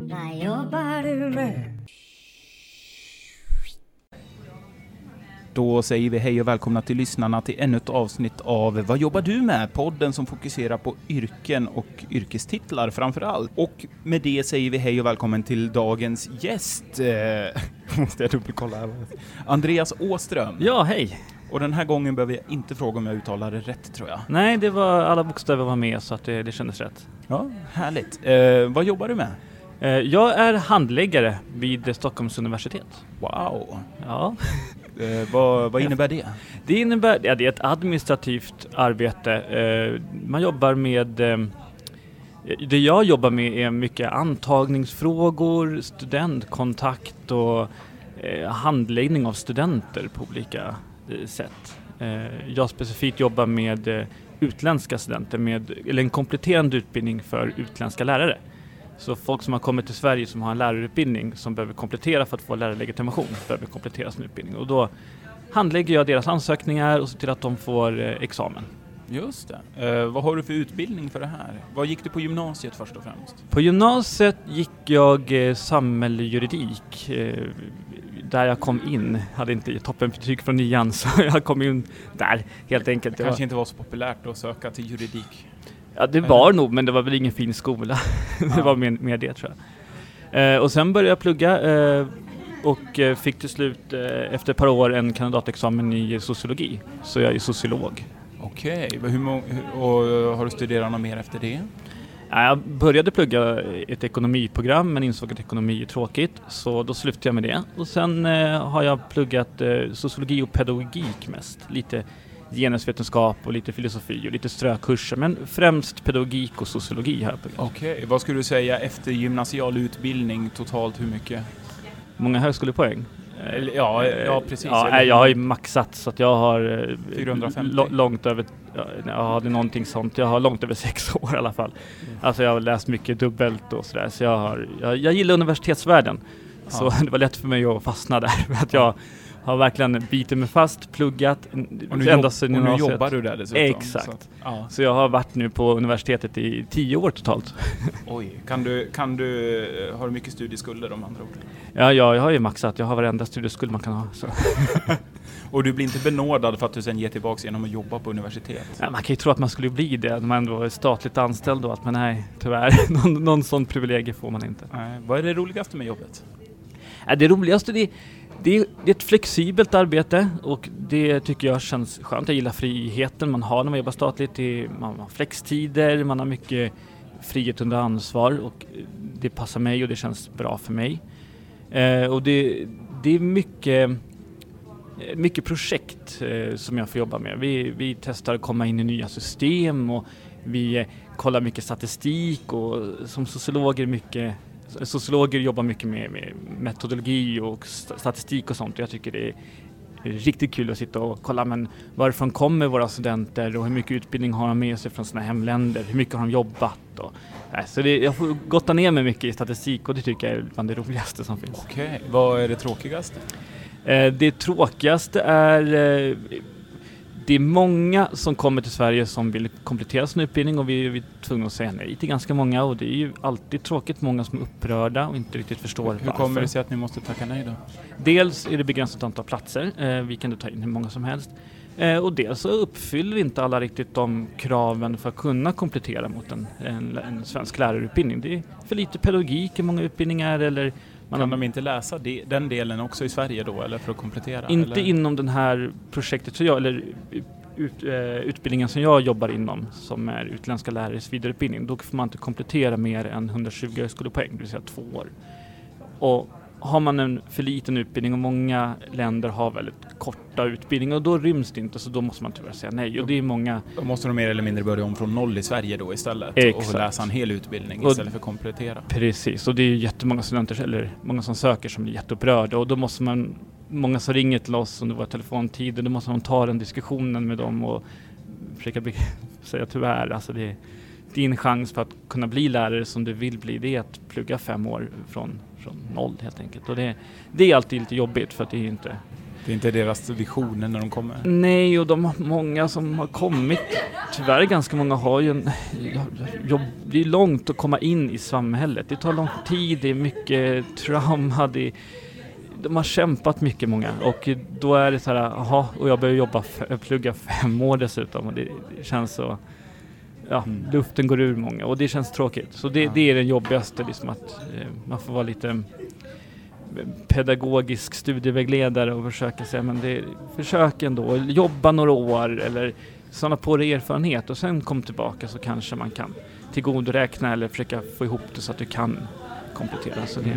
Vad jobbar du med? Då säger vi hej och välkomna till lyssnarna till ännu ett avsnitt av Vad jobbar du med? Podden som fokuserar på yrken och yrkestitlar framför allt. Och med det säger vi hej och välkommen till dagens gäst. Eh, måste jag dubbelkolla här. Andreas Åström. Ja, hej! Och den här gången behöver jag inte fråga om jag uttalar det rätt tror jag. Nej, det var alla bokstäver var med så att det, det kändes rätt. Ja, härligt. Eh, vad jobbar du med? Eh, jag är handläggare vid Stockholms universitet. Wow. Ja, Eh, vad, vad innebär det? det innebär, ja, det är ett administrativt arbete. Eh, man jobbar med eh, det jag jobbar med är mycket antagningsfrågor, studentkontakt och eh, handläggning av studenter på olika eh, sätt. Jag specifikt jobbar med utländska studenter, med, eller en kompletterande utbildning för utländska lärare. Så folk som har kommit till Sverige som har en lärarutbildning som behöver komplettera för att få lärarlegitimation behöver komplettera sin utbildning och då handlägger jag deras ansökningar och ser till att de får eh, examen. Just det. Eh, vad har du för utbildning för det här? Vad gick du på gymnasiet först och främst? På gymnasiet gick jag eh, samhällsjuridik. Eh, där jag kom in, hade inte toppenbetyg från nian så jag kom in där helt enkelt. Det Jag kanske var, inte var så populärt att söka till juridik. Ja, det var nog, men det var väl ingen fin skola. det var mer, mer det tror jag. Eh, och sen började jag plugga eh, och eh, fick till slut eh, efter ett par år en kandidatexamen i sociologi. Så jag är sociolog. Okej, okay. och eh, har du studerat något mer efter det? Ja, Jag började plugga ett ekonomiprogram men insåg att ekonomi är tråkigt så då slutade jag med det. Och sen har jag pluggat sociologi och pedagogik mest. Lite genusvetenskap och lite filosofi och lite strökurser men främst pedagogik och sociologi jag pluggat. Okej, vad skulle du säga efter gymnasial utbildning totalt hur mycket? Många högskolepoäng. Eh, Eller, ja, ja, precis. Ja, jag har ju maxat så att jag har eh, 450. lo- långt över, ja, hade någonting sånt, jag har långt över sex år i alla fall. Alltså jag har läst mycket dubbelt och sådär så jag har, jag, jag gillar universitetsvärlden. Så Ja. det var lätt för mig att fastna där för att jag har verkligen bitit mig fast, pluggat Och nu, ända sedan och nu gymnasiet. jobbar du där dessutom. Exakt. Så, att- ja. Så jag har varit nu på universitetet i tio år totalt. Oj, kan du, kan du, eh, har du mycket studieskulder om andra ord? Ja, ja, jag har ju maxat, jag har varenda studieskuld man kan ha. Och du blir inte benådad för att du sen ger tillbaks genom att jobba på universitet? Ja, man kan ju tro att man skulle bli det när man ändå är statligt anställd då, att men nej, tyvärr, någon, någon sån privilegie får man inte. Nej. Vad är det roligaste med jobbet? Ja, det roligaste det, det, är- det är ett flexibelt arbete och det tycker jag känns skönt. Jag gillar friheten man har när man jobbar statligt. Det man har flextider, man har mycket frihet under ansvar och det passar mig och det känns bra för mig. Eh, och det, det är mycket, mycket projekt eh, som jag får jobba med. Vi, vi testar att komma in i nya system och vi eh, kollar mycket statistik och som sociologer mycket Sociologer jobbar mycket med, med metodologi och st- statistik och sånt och jag tycker det är riktigt kul att sitta och kolla men varifrån kommer våra studenter och hur mycket utbildning har de med sig från sina hemländer, hur mycket har de jobbat och så det, jag får gotta ner mig mycket i statistik och det tycker jag är bland det roligaste som finns. Okej, vad är det tråkigaste? Eh, det tråkigaste är eh, det är många som kommer till Sverige som vill komplettera sin utbildning och vi, är tvungna att säga nej till ganska många och det är ju alltid tråkigt, många som är upprörda och inte riktigt förstår Hur varför. kommer det sig att ni måste tacka nej då? Dels är det begränsat antal platser, eh, vi kan inte ta in hur många som helst. Eh, och dels så uppfyller inte alla riktigt de kraven för att kunna komplettera mot en, en, en svensk lärarutbildning. Det är för lite pedagogik i många utbildningar eller man Kan de inte läsa de, den delen också i Sverige då, eller för att komplettera? Inte eller? inom den här projektet, så jag, eller ut, eh, utbildningen som jag jobbar inom, som är utländska lärares vidareutbildning. Då får man inte komplettera mer än 120 högskolepoäng, det vill säga två år. Och har man en för liten utbildning och många länder har väldigt korta utbildningar och då ryms det inte så då måste man tyvärr säga nej. Och det är många Då måste de mer eller mindre börja om från noll i Sverige då istället och Exakt. läsa en hel utbildning Och- istället för att komplettera. Precis, och det är ju jättemånga studenter, eller många som söker som blir jätteupprörda och då måste man, många som ringer till oss under våra telefontider, då måste man ta den diskussionen med dem och försöka säga tyvärr, alltså det är din chans för att kunna bli lärare som du vill bli, det är att plugga fem år från, från noll helt enkelt. Och det, det är alltid lite jobbigt för att det är inte Det är inte deras visioner när de kommer. Nej, och de många som har kommit, tyvärr ganska många har ju en jobb, det är långt att komma in i samhället. Det tar lång tid, det är mycket trauma, det är, de har kämpat mycket många och då är det så här, jaha, och jag börjar jobba, plugga fem år dessutom och det, det känns så, ja, Mm. luften går ur många och det känns tråkigt. Så det, Ja. det är det jobbigaste, liksom att eh, man får vara lite pedagogisk studievägledare och försöka säga, men det, försök ändå, jobba några år eller samla på dig erfarenhet och sen kom tillbaka så kanske man kan tillgodoräkna eller försöka få ihop det så att du kan komplettera. Så det,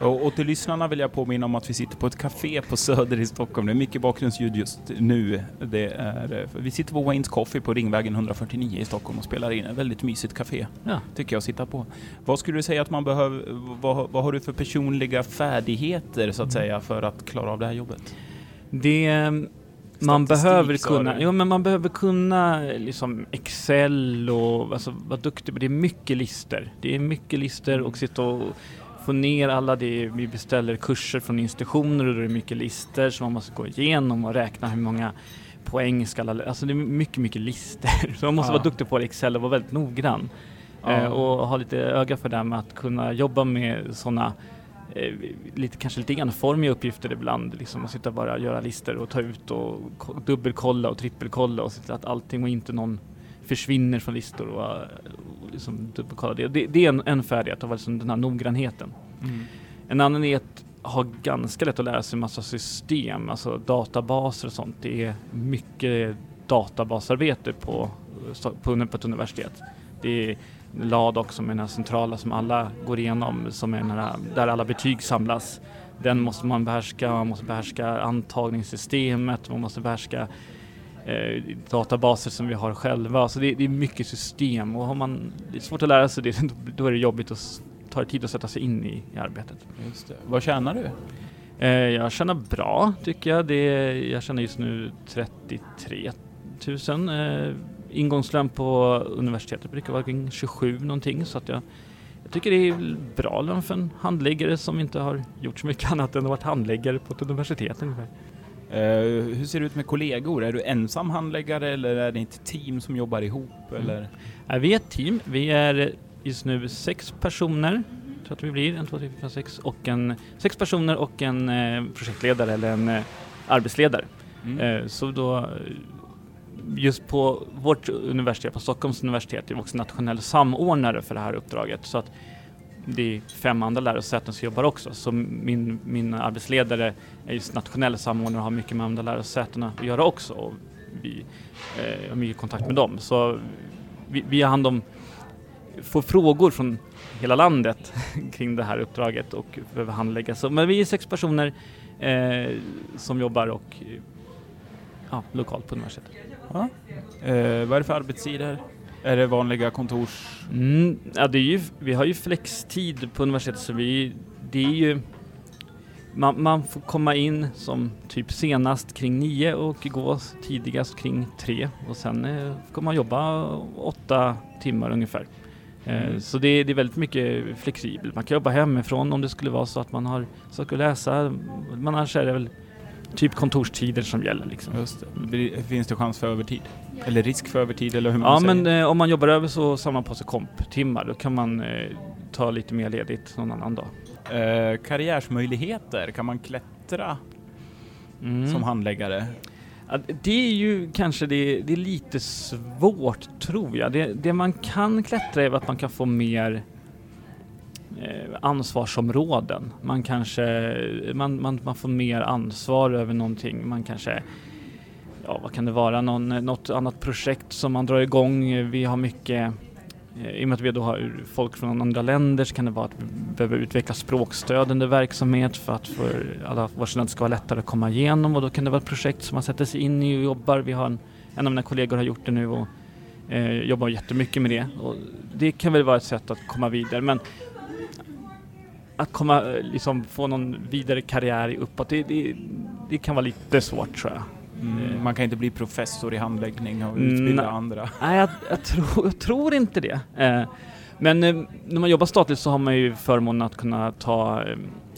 Och, och till lyssnarna vill jag påminna om att vi sitter på ett café på Söder i Stockholm. Det är mycket bakgrundsljud just nu. Det är, eh, vi sitter på Waynes Coffee på Ringvägen 149 i Stockholm och spelar in. Ett väldigt mysigt café, ja. tycker jag att sitta på. Vad skulle du säga att man behöver, vad, vad har du för personliga färdigheter så att säga för att klara av det här jobbet? Det man Statistik, behöver kunna, jo men man behöver kunna liksom Excel och alltså vara duktig på det. är mycket lister. Det är mycket lister och sitta och få ner alla det. Vi beställer kurser från institutioner och då är det mycket lister som man måste gå igenom och räkna hur många poäng ska alla, alltså det är mycket, mycket lister. Så man måste Ja. vara duktig på Excel och vara väldigt noggrann. Ja. Eh, och ha lite öga för det här med att kunna jobba med sådana eh, lite, kanske lite enformiga uppgifter ibland. Liksom att sitta bara och göra listor och ta ut och ko- dubbelkolla och trippelkolla och se till att allting och inte någon försvinner från listor och, liksom dubbelkolla det. Det, det är en, en färdighet, att vara liksom den här noggrannheten. Mm. En annan är att ha ganska lätt att lära sig massa system, alltså databaser och sånt. Det är mycket databasarbete på, på, på ett universitet. Det är LADOC som är den här centrala som alla går igenom, som är den här, där alla betyg samlas. Den måste man behärska, man måste behärska antagningssystemet, man måste behärska eh, databaser som vi har själva. Så det, det är mycket system och har man det är svårt att lära sig det, då är det jobbigt att s- ta det tid att sätta sig in i, i arbetet. Just det. Vad tjänar du? Eh, jag tjänar bra tycker jag. Det jag tjänar just nu 33 000. Eh, ingångslön på universitetet brukar vara kring 27 någonting så att jag, jag tycker det är bra lön för en handläggare som inte har gjort så mycket annat än att varit handläggare på ett universitet ungefär. Eh, hur ser det ut med kollegor? Är du ensam handläggare eller är det ett team som jobbar ihop? Eller? Eh, vi är ett team. Vi är just nu sex personer. Tror att vi blir. En, två, tre, fyra, sex. Och en, sex personer och en eh, projektledare eller en eh, arbetsledare. Mm. Eh, så då, just på vårt universitet, på Stockholms universitet, är vi också nationell samordnare för det här uppdraget. Så att det är fem andra lärosäten som jobbar också. Så min, min arbetsledare är just nationell samordnare och har mycket med andra lärosätena att göra också. Och vi eh, har mycket kontakt med dem. Så vi, vi har hand om, får frågor från hela landet kring det här uppdraget och behöver handlägga. Så, men vi är sex personer eh, som jobbar och ja, lokalt på universitetet. Ja. Eh, vad är det för arbetstider? Är det vanliga kontors... Mm, ja, det är ju, vi har ju flextid på universitetet så vi, det är ju man, man får komma in som typ senast kring nio och gå tidigast kring tre och sen eh, får man jobba åtta timmar ungefär. Eh, Mm. Så det, är- det är väldigt mycket flexibelt. Man kan jobba hemifrån om det skulle vara så att man har saker att läsa. Är det väl typ kontorstider som gäller liksom. Just det. Finns det chans för övertid? Eller risk för övertid eller hur man Ja säger? men eh, om man jobbar över så samlar man på sig komptimmar. Då kan man eh, ta lite mer ledigt någon annan dag. Eh, karriärsmöjligheter, kan man klättra Mm. som handläggare? Ja, det är ju kanske det, det är lite svårt tror jag. Det, det man kan klättra är att man kan få mer Eh, ansvarsområden. Man kanske, man, man, man får mer ansvar över någonting. Man kanske, ja vad kan det vara, Någon, något annat projekt som man drar igång. Vi har mycket eh, i och med att vi då har folk från andra länder så kan det vara att vi behöver utveckla språkstödande verksamhet för att för alla våra studenter ska vara lättare att komma igenom och då kan det vara ett projekt som man sätter sig in i och jobbar. Vi har en, en av mina kollegor har gjort det nu och eh, jobbar jättemycket med det. Och det kan väl vara ett sätt att komma vidare men att komma, eh, liksom få någon vidare karriär uppåt, det, det, det kan vara lite svårt tror jag. Mm, man kan inte bli professor i handläggning och Mm, utbilda nej. andra. Nej, jag, jag, tror, jag tror inte det. Eh, Men eh, när man jobbar statligt så har man ju förmånen att kunna ta eh,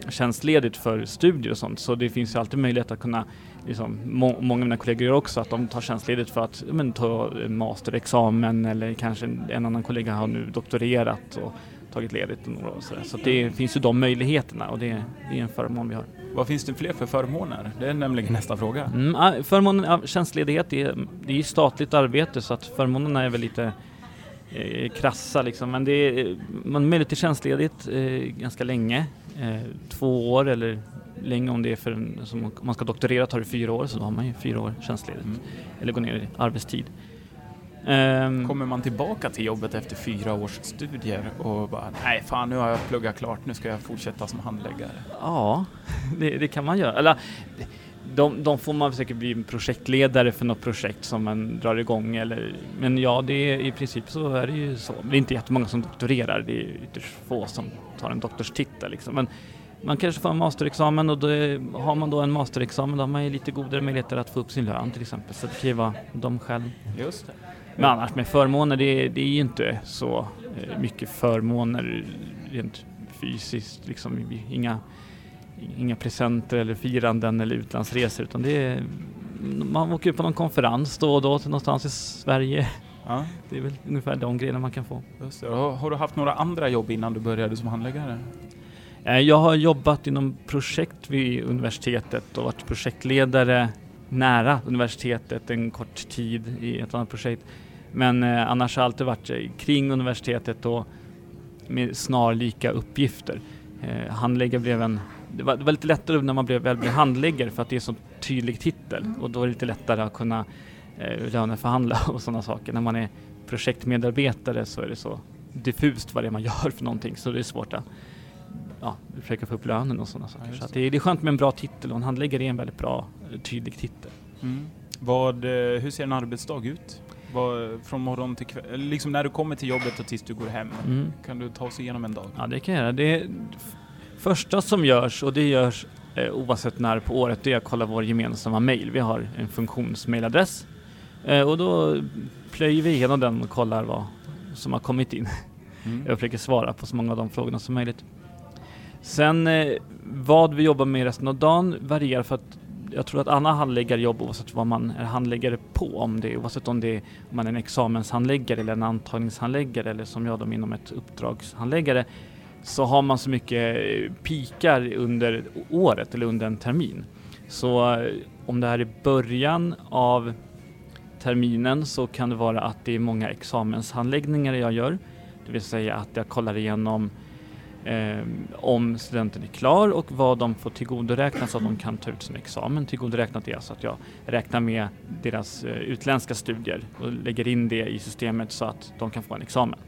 tjänstledigt för studier och sånt. Så det finns ju alltid möjlighet att kunna, liksom, må många av mina kollegor gör också, att de tar tjänstledigt för att men, ta masterexamen eller kanske en annan kollega har nu doktorerat och tagit ledigt några år. Så, så det finns ju de möjligheterna och det, det är en förmån vi har. Vad finns det fler för förmåner? Det är nämligen nästa fråga. Mm, förmånen av tjänstledighet, det är, det är statligt arbete så att förmånerna är väl lite eh, krassa liksom. Men det är, man har möjlighet till tjänstledigt eh, ganska länge. Eh, två år eller länge om det är för en, som om man ska doktorera tar det fyra år så då har man ju fyra år tjänstledigt. Mm. Eller gå ner i arbetstid. Um, Kommer man tillbaka till jobbet efter fyra års studier och bara nej fan nu har jag pluggat klart, nu ska jag fortsätta som handläggare? Ja, det, det kan man göra. Eller, de, de får man säkert bli projektledare för något projekt som man drar igång eller, men ja, det är, i princip så är det ju så. Det är inte jättemånga som doktorerar, det är ytterst få som tar en doktorstitel liksom. Men man kanske får en masterexamen och då är, har man då en masterexamen då har man ju lite godare möjligheter att få upp sin lön till exempel. Så det kan ju vara de själv. Just det. Men annars med förmåner, det, det är ju inte så eh, mycket förmåner rent fysiskt. Liksom, inga, inga presenter eller firanden eller utlandsresor utan det är, man åker på någon konferens då och då till någonstans i Sverige. Ja. Det är väl ungefär de grejerna man kan få. Det. Har du haft några andra jobb innan du började som handläggare? Eh, jag har jobbat inom projekt vid universitetet och varit projektledare nära universitetet en kort tid i ett annat projekt. Men eh, annars har jag alltid varit eh, kring universitetet och med snarlika uppgifter. Eh, handläggare blev en det var, det var, lite lättare när man blev, väl blev handläggare för att det är så tydlig titel och då är det lite lättare att kunna eh, löneförhandla och sådana saker. När man är projektmedarbetare så är det så diffust vad det är man gör för någonting så det är svårt att ja, försöka få upp lönen och sådana saker. Ja, så det, det, är skönt med en bra titel och en handläggare är en väldigt bra, tydlig titel. Mm. Vad, eh, hur ser en arbetsdag ut? Vad, från morgon till kväll, liksom när du kommer till jobbet och tills du går hem. Mm. Kan du ta oss igenom en dag? Ja, det kan jag göra. Det första som görs, och det görs eh, oavsett när på året, det är att kolla vår gemensamma mail. Vi har en funktionsmailadress eh, och då plöjer vi igenom den och kollar vad som har kommit in. Mm. Jag försöker svara på så många av de frågorna som möjligt. Sen eh, vad vi jobbar med resten av dagen varierar för att jag tror att alla handläggare jobbar oavsett vad man är handläggare på, om det, oavsett om, det är, om man är en examenshandläggare eller en antagningshandläggare eller som jag då inom ett uppdragshandläggare så har man så mycket eh, pikar under året eller under en termin. Så eh, om det här är början av terminen så kan det vara att det är många examenshandläggningar jag gör. Det vill säga att jag kollar igenom eh, om studenten är klar och vad de får tillgodoräkna så att de kan ta ut sin examen. Tillgodoräknat är alltså att jag räknar med deras eh, utländska studier och lägger in det i systemet så att de kan få en examen.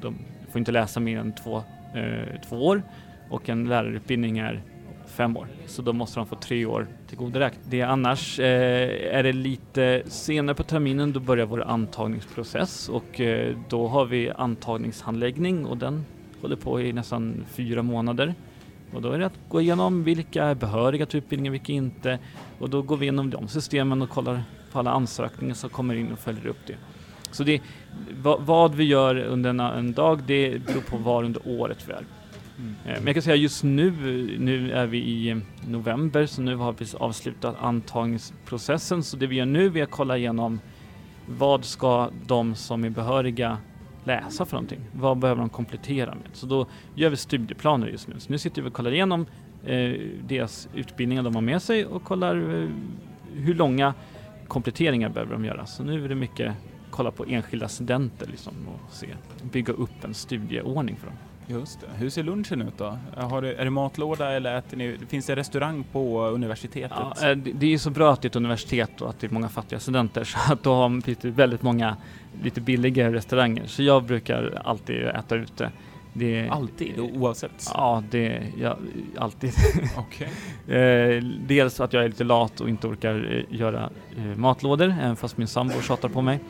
de får inte läsa mer än två, eh, två år och en lärarutbildning är fem år. Så då måste de få tre år tillgodoräknat. Det annars eh, är det lite senare på terminen, då börjar vår antagningsprocess och eh, då har vi antagningshandläggning och den håller på i nästan fyra månader. Och då är det att gå igenom vilka är behöriga till utbildningen, vilka inte. Och då går vi igenom de systemen och kollar på alla ansökningar som kommer in och följer upp det. Så det, vad, vad vi gör under en, en, dag, det beror på var under året vi är. Mm. Eh, men jag kan säga just nu, nu är vi i november, så nu har vi avslutat antagningsprocessen. Så det vi gör nu är att kolla igenom vad ska de som är behöriga läsa för någonting? Vad behöver de komplettera med? Så då gör vi studieplaner just nu. Så nu sitter vi och kollar igenom eh, deras utbildningar de har med sig och kollar eh, hur långa kompletteringar behöver de göra. Så nu är det mycket kolla på enskilda studenter liksom och se, bygga upp en studieordning för dem. Just det. Hur ser lunchen ut då? Har du, är det matlåda eller äter ni, finns det restaurang på universitetet? Ja, eh, det är så bra att det är ett universitet och att det är många fattiga studenter så att då finns det väldigt många lite billigare restauranger. Så jag brukar alltid äta ute. Det, alltid? Oavsett? Ja, det, ja, alltid. Okay. eh, dels att jag är lite lat och inte orkar eh, göra matlådor, även fast min sambo tjatar på mig.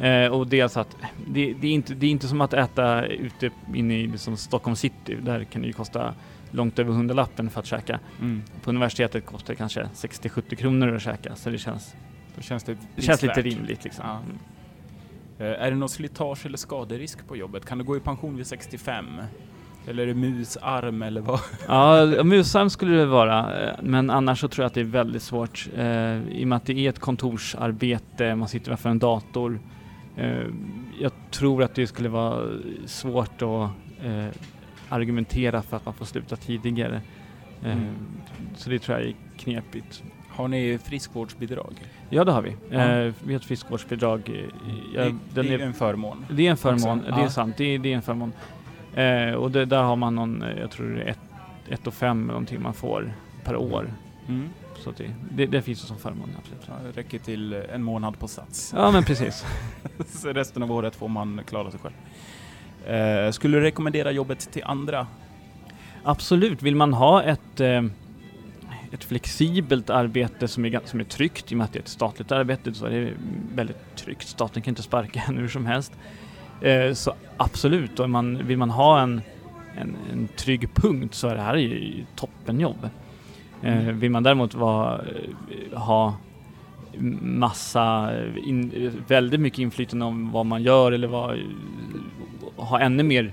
Eh, och dels att det, det, är inte, det är inte som att äta ute inne i liksom Stockholm city. Där kan det ju kosta långt över hundralappen för att käka. Mm. På universitetet kostar det kanske 60-70 kronor att käka så det känns, Då känns, det, det känns lite rimligt. Liksom. Ja. Eh, Är det någon slitage eller skaderisk på jobbet? Kan du gå i pension vid 65? Eller är det musarm eller vad? Ja, musarm skulle det vara, eh, men annars så tror jag att det är väldigt svårt. Eh, I och med att det är ett kontorsarbete, man sitter framför en dator. Eh, jag tror att det skulle vara svårt att eh, argumentera för att man får sluta tidigare. Eh, Mm. Så det tror jag är knepigt. Har ni friskvårdsbidrag? Ja, det har vi. Eh, vi har ett friskvårdsbidrag. ja, det, det är är, en förmån. det är en förmån, också. det är Ja. sant. Det är, det är en förmån. Eh, och det, där har man någon, jag tror det är ett, ett och fem eller någonting man får per år. Mm. Så det, det, det finns ju som förmån, absolut. Ja, det räcker till en månad på sats. Ja, men precis. Så resten av året får man klara sig själv. Eh, skulle du rekommendera jobbet till andra? Absolut. Vill man ha ett, eh, ett flexibelt arbete som är, som är tryggt, i och med att det är ett statligt arbete, så är det väldigt tryggt. Staten kan inte sparka en hur som helst. Eh, så absolut, och man, vill man ha en, en, en trygg punkt så är det här ju toppenjobb. Eh, Mm. vill man däremot vara, eh, ha massa, in, väldigt mycket inflytande om vad man gör eller vad, ha ännu mer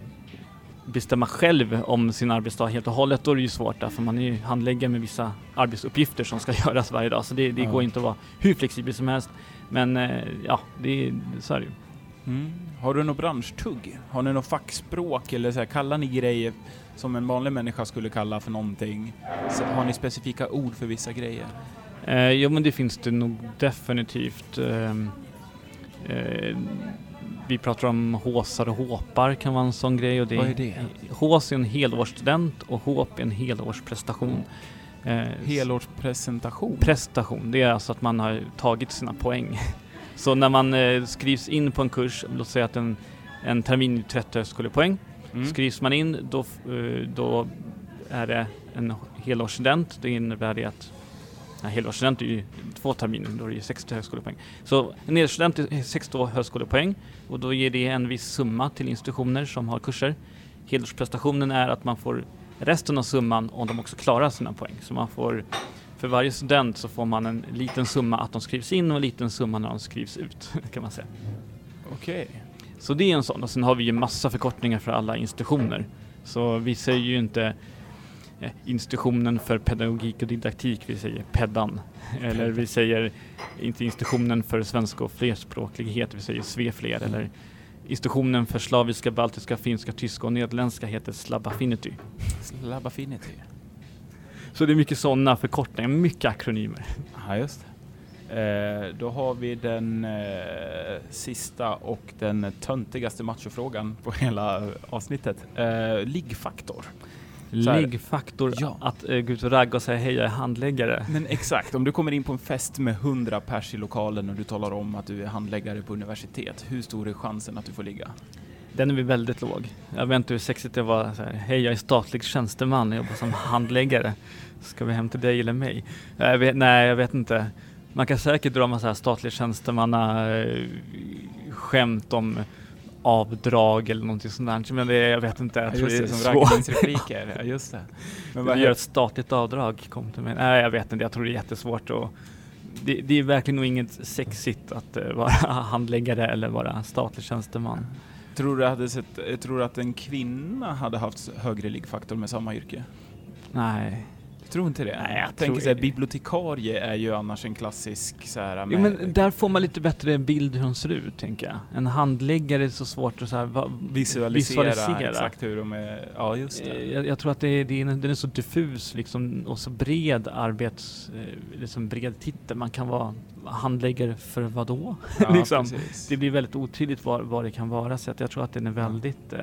bestämma själv om sin arbetsdag helt och hållet, då är det ju svårt därför man är ju handläggare med vissa arbetsuppgifter som ska göras varje dag. Så det, det Ja. går inte att vara hur flexibel som helst. Men eh, ja, det, är- så är det ju. Mm. Har du något branschtugg? Har ni något fackspråk eller så här, kallar ni grejer som en vanlig människa skulle kalla för någonting? Så har ni specifika ord för vissa grejer? Eh, jo men det finns det nog definitivt. ehm, eh, vi pratar om håsar och håpar kan vara en sån grej. Och det Vad är det? Hås är en helårsstudent och håp är en helårsprestation. Eh, Helårspresentation? prestation, det är alltså att man har tagit sina poäng. Så när man eh, skrivs in på en kurs, låt säga att en, en termin är 30 högskolepoäng. Mm. Skrivs man in då, eh, då är det en helårsstudent. Det innebär det att Nej, helårsstudent är ju två terminer, då är det ju 60 högskolepoäng. Så en helårsstudent är 60 högskolepoäng och då ger det en viss summa till institutioner som har kurser. Helårsprestationen är att man får resten av summan om de också klarar sina poäng. Så man får, för varje student så får man en liten summa att de skrivs in och en liten summa när de skrivs ut, kan man säga. Okej. Så det är en sån. Och sen har vi ju massa förkortningar för alla institutioner. Så vi säger ju inte eh, institutionen för pedagogik och didaktik, vi säger PEDDAN. Eller vi säger inte institutionen för svenska och flerspråklighet, vi säger SVEFLER. Eller institutionen för slaviska, baltiska, finska, tyska och nederländska heter Slabaffinity. Lab Affinity. Så det är mycket sådana förkortningar, mycket akronymer. Ja, just det. Eh, då har vi den eh, sista och den töntigaste machofrågan på hela avsnittet. Eh, liggfaktor. Liggfaktor, Ja. att eh, gå ut och ragga och säga hej jag är handläggare. Men exakt, om du kommer in på en fest med 100 pers i lokalen och du talar om att du är handläggare på universitet, hur stor är chansen att du får ligga? Den är väl väldigt låg. Jag vet inte hur sexigt det var så här, hej jag är statlig tjänsteman och jobbar som handläggare. Ska vi hem till dig eller mig? Jag vet, nej, jag vet inte. Man kan säkert dra massa statlig tjänstemanna skämt om avdrag eller någonting sånt där. Men det, jag vet inte, jag tror det det, är som raggningsrepliker. Ja, just det. Men vad gör ett statligt avdrag, kom till mig. Nej, jag vet inte, jag tror det är jättesvårt och det, det är verkligen nog inget sexigt att eh, vara handläggare eller vara statlig tjänsteman tror, du hade sett, tror du att en kvinna hade haft högre liggfaktor med samma yrke? Nej, Tror inte det? Nej, jag jag tänker så här, bibliotekarie är ju annars en klassisk så här, Jo, men där får man lite bättre bild hur de ser ut, tänker jag. En handläggare är så svårt att så här, va, visualisera, visualisera. exakt hur de är. Ja, just det. Eh, Jag, jag tror att det är, det är, en- den är så diffus liksom, och så bred arbets... eh, Liksom bred titel. Man kan vara handläggare för vad då? Ja, liksom. precis. Det blir väldigt otydligt vad, vad det kan vara, så att jag tror att den är väldigt eh,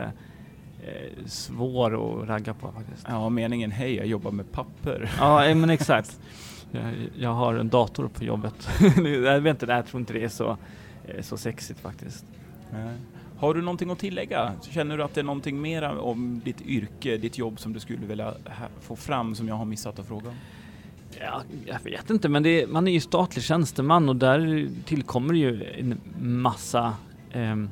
eh, svår att ragga på faktiskt. Ja, meningen hej, jag jobbar med papper. Ja, eh, men exakt. Jag, jag har en dator på jobbet. jag vet inte, jag tror inte det är så, eh, så sexigt faktiskt. Nej. Har du någonting att tillägga? Känner du att det är någonting mer om ditt yrke, ditt jobb som du skulle vilja få fram som jag har missat att fråga om? Ja, jag vet inte, men det, man är ju statlig tjänsteman och där tillkommer ju en massa ma-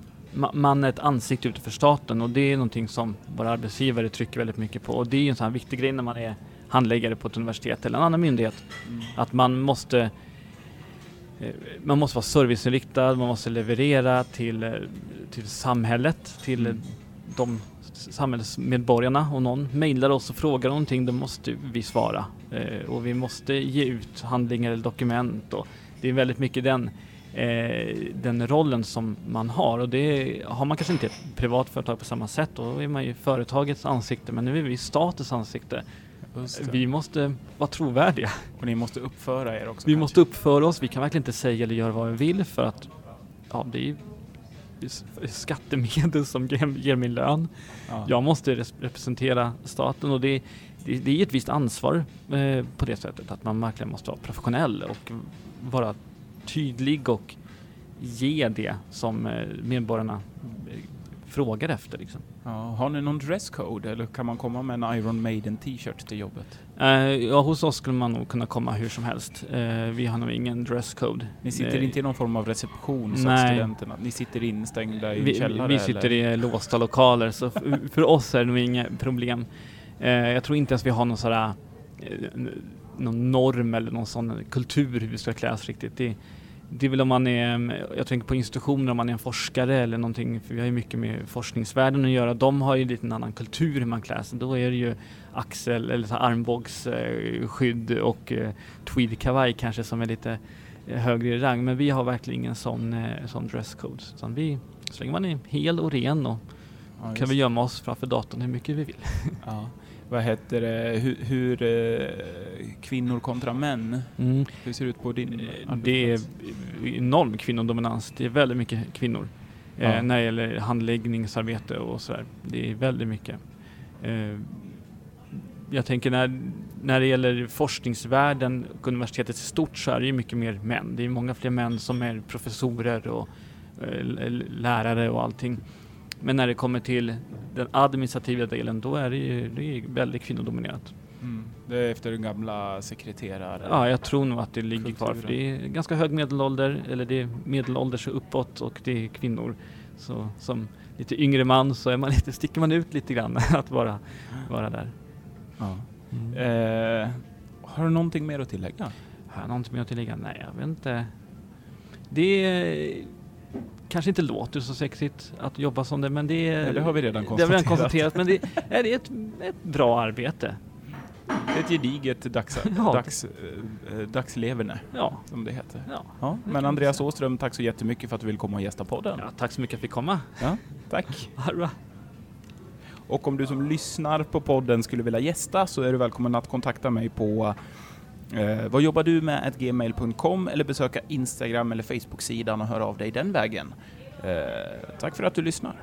man är ett ansikte ute för staten och det är någonting som våra arbetsgivare trycker väldigt mycket på och det är ju en sån här viktig grej när man är handläggare på ett universitet eller en annan myndighet. Att man måste eh, man måste vara serviceinriktad, man måste leverera till, eh, till samhället, till Mm. de samhällsmedborgarna. Och någon mejlar oss och frågar någonting, då måste vi svara. Eh, och vi måste ge ut handlingar eller dokument. Och det är väldigt mycket den, den rollen som man har. Och det har man kanske inte ett privat företag på samma sätt. Då är man ju företagets ansikte, men nu är vi statens ansikte. Vi måste vara trovärdiga. Och ni måste uppföra er också. Vi kanske. måste uppföra oss. Vi kan verkligen inte säga eller göra vad vi vill för att ja, det är skattemedel som ger, min lön. Ja. Jag måste res- representera staten och det, det, det är ett visst ansvar eh, på det sättet att man verkligen måste vara professionell och vara tydlig och ge det som eh, medborgarna eh, frågar efter. Liksom. Ja, har ni någon dresscode eller kan man komma med en Iron Maiden t-shirt till jobbet? Eh, ja, hos oss skulle man nog kunna komma hur som helst. Eh, vi har nog ingen dresscode. Ni sitter Eh, inte i någon form av reception som Nej. studenterna? Ni sitter instängda i vi, källare? vi sitter eller? i låsta lokaler så för, oss är det nog inga problem. Jag tror inte ens vi har någon sådär någon norm eller någon sån kultur hur vi ska klä oss riktigt. Det, det är väl om man är, jag tänker på institutioner, om man är en forskare eller någonting, för vi har ju mycket med forskningsvärlden att göra. De har ju lite en annan kultur hur man klär sig. Då är det ju axel eller så armbågsskydd och eh, tweedkavaj kanske som är lite högre i rang. Men vi har verkligen ingen sån, eh, sån dresscode. Utan vi, så länge man är hel och ren och Ja, kan vi gömma oss framför datorn hur mycket vi vill. Ja. Vad heter det, hur, hur eh, kvinnor kontra män, hur ser det ut på din Eh, Det är enorm kvinnodominans. Det är väldigt mycket kvinnor eh, Ja. när det gäller handläggningsarbete och sådär. Det är väldigt mycket. Eh, jag tänker när, när det gäller forskningsvärlden och universitetet i stort så är det ju mycket mer män. Det är många fler män som är professorer och eh, lärare och allting. Men när det kommer till den administrativa delen då är det ju det är väldigt kvinnodominerat. Mm. Det är efter den gamla sekreterare... Ja, jag tror nog att det ligger kvar för det är ganska hög medelålder, eller det är medelålders och uppåt och det är kvinnor. Så som lite yngre man så är man lite, sticker man ut lite grann att vara, vara där. Ja. Eh, har du någonting mer att tillägga? Har jag någonting mer att tillägga? Nej, jag vet inte. Det kanske inte låter så sexigt att jobba som det, men det är... Nej, det har vi redan Det har vi redan konstaterat. konstaterat, men det är det ett, ett bra arbete. Ett gediget dags, Ja. dags, eh, dagsleverne, Ja, som det heter. ja. Ja, men Andreas. Åström, tack så jättemycket för att du vill komma och gästa podden. ja tack så mycket för att jag fick komma. Ja, tack. Och om du som lyssnar på podden skulle vilja gästa så är du välkommen att kontakta mig på eh, vad jobbar du med gmail.com eller besöka Instagram eller Facebook-sidan och höra av dig den vägen. Eh, tack för att du lyssnar.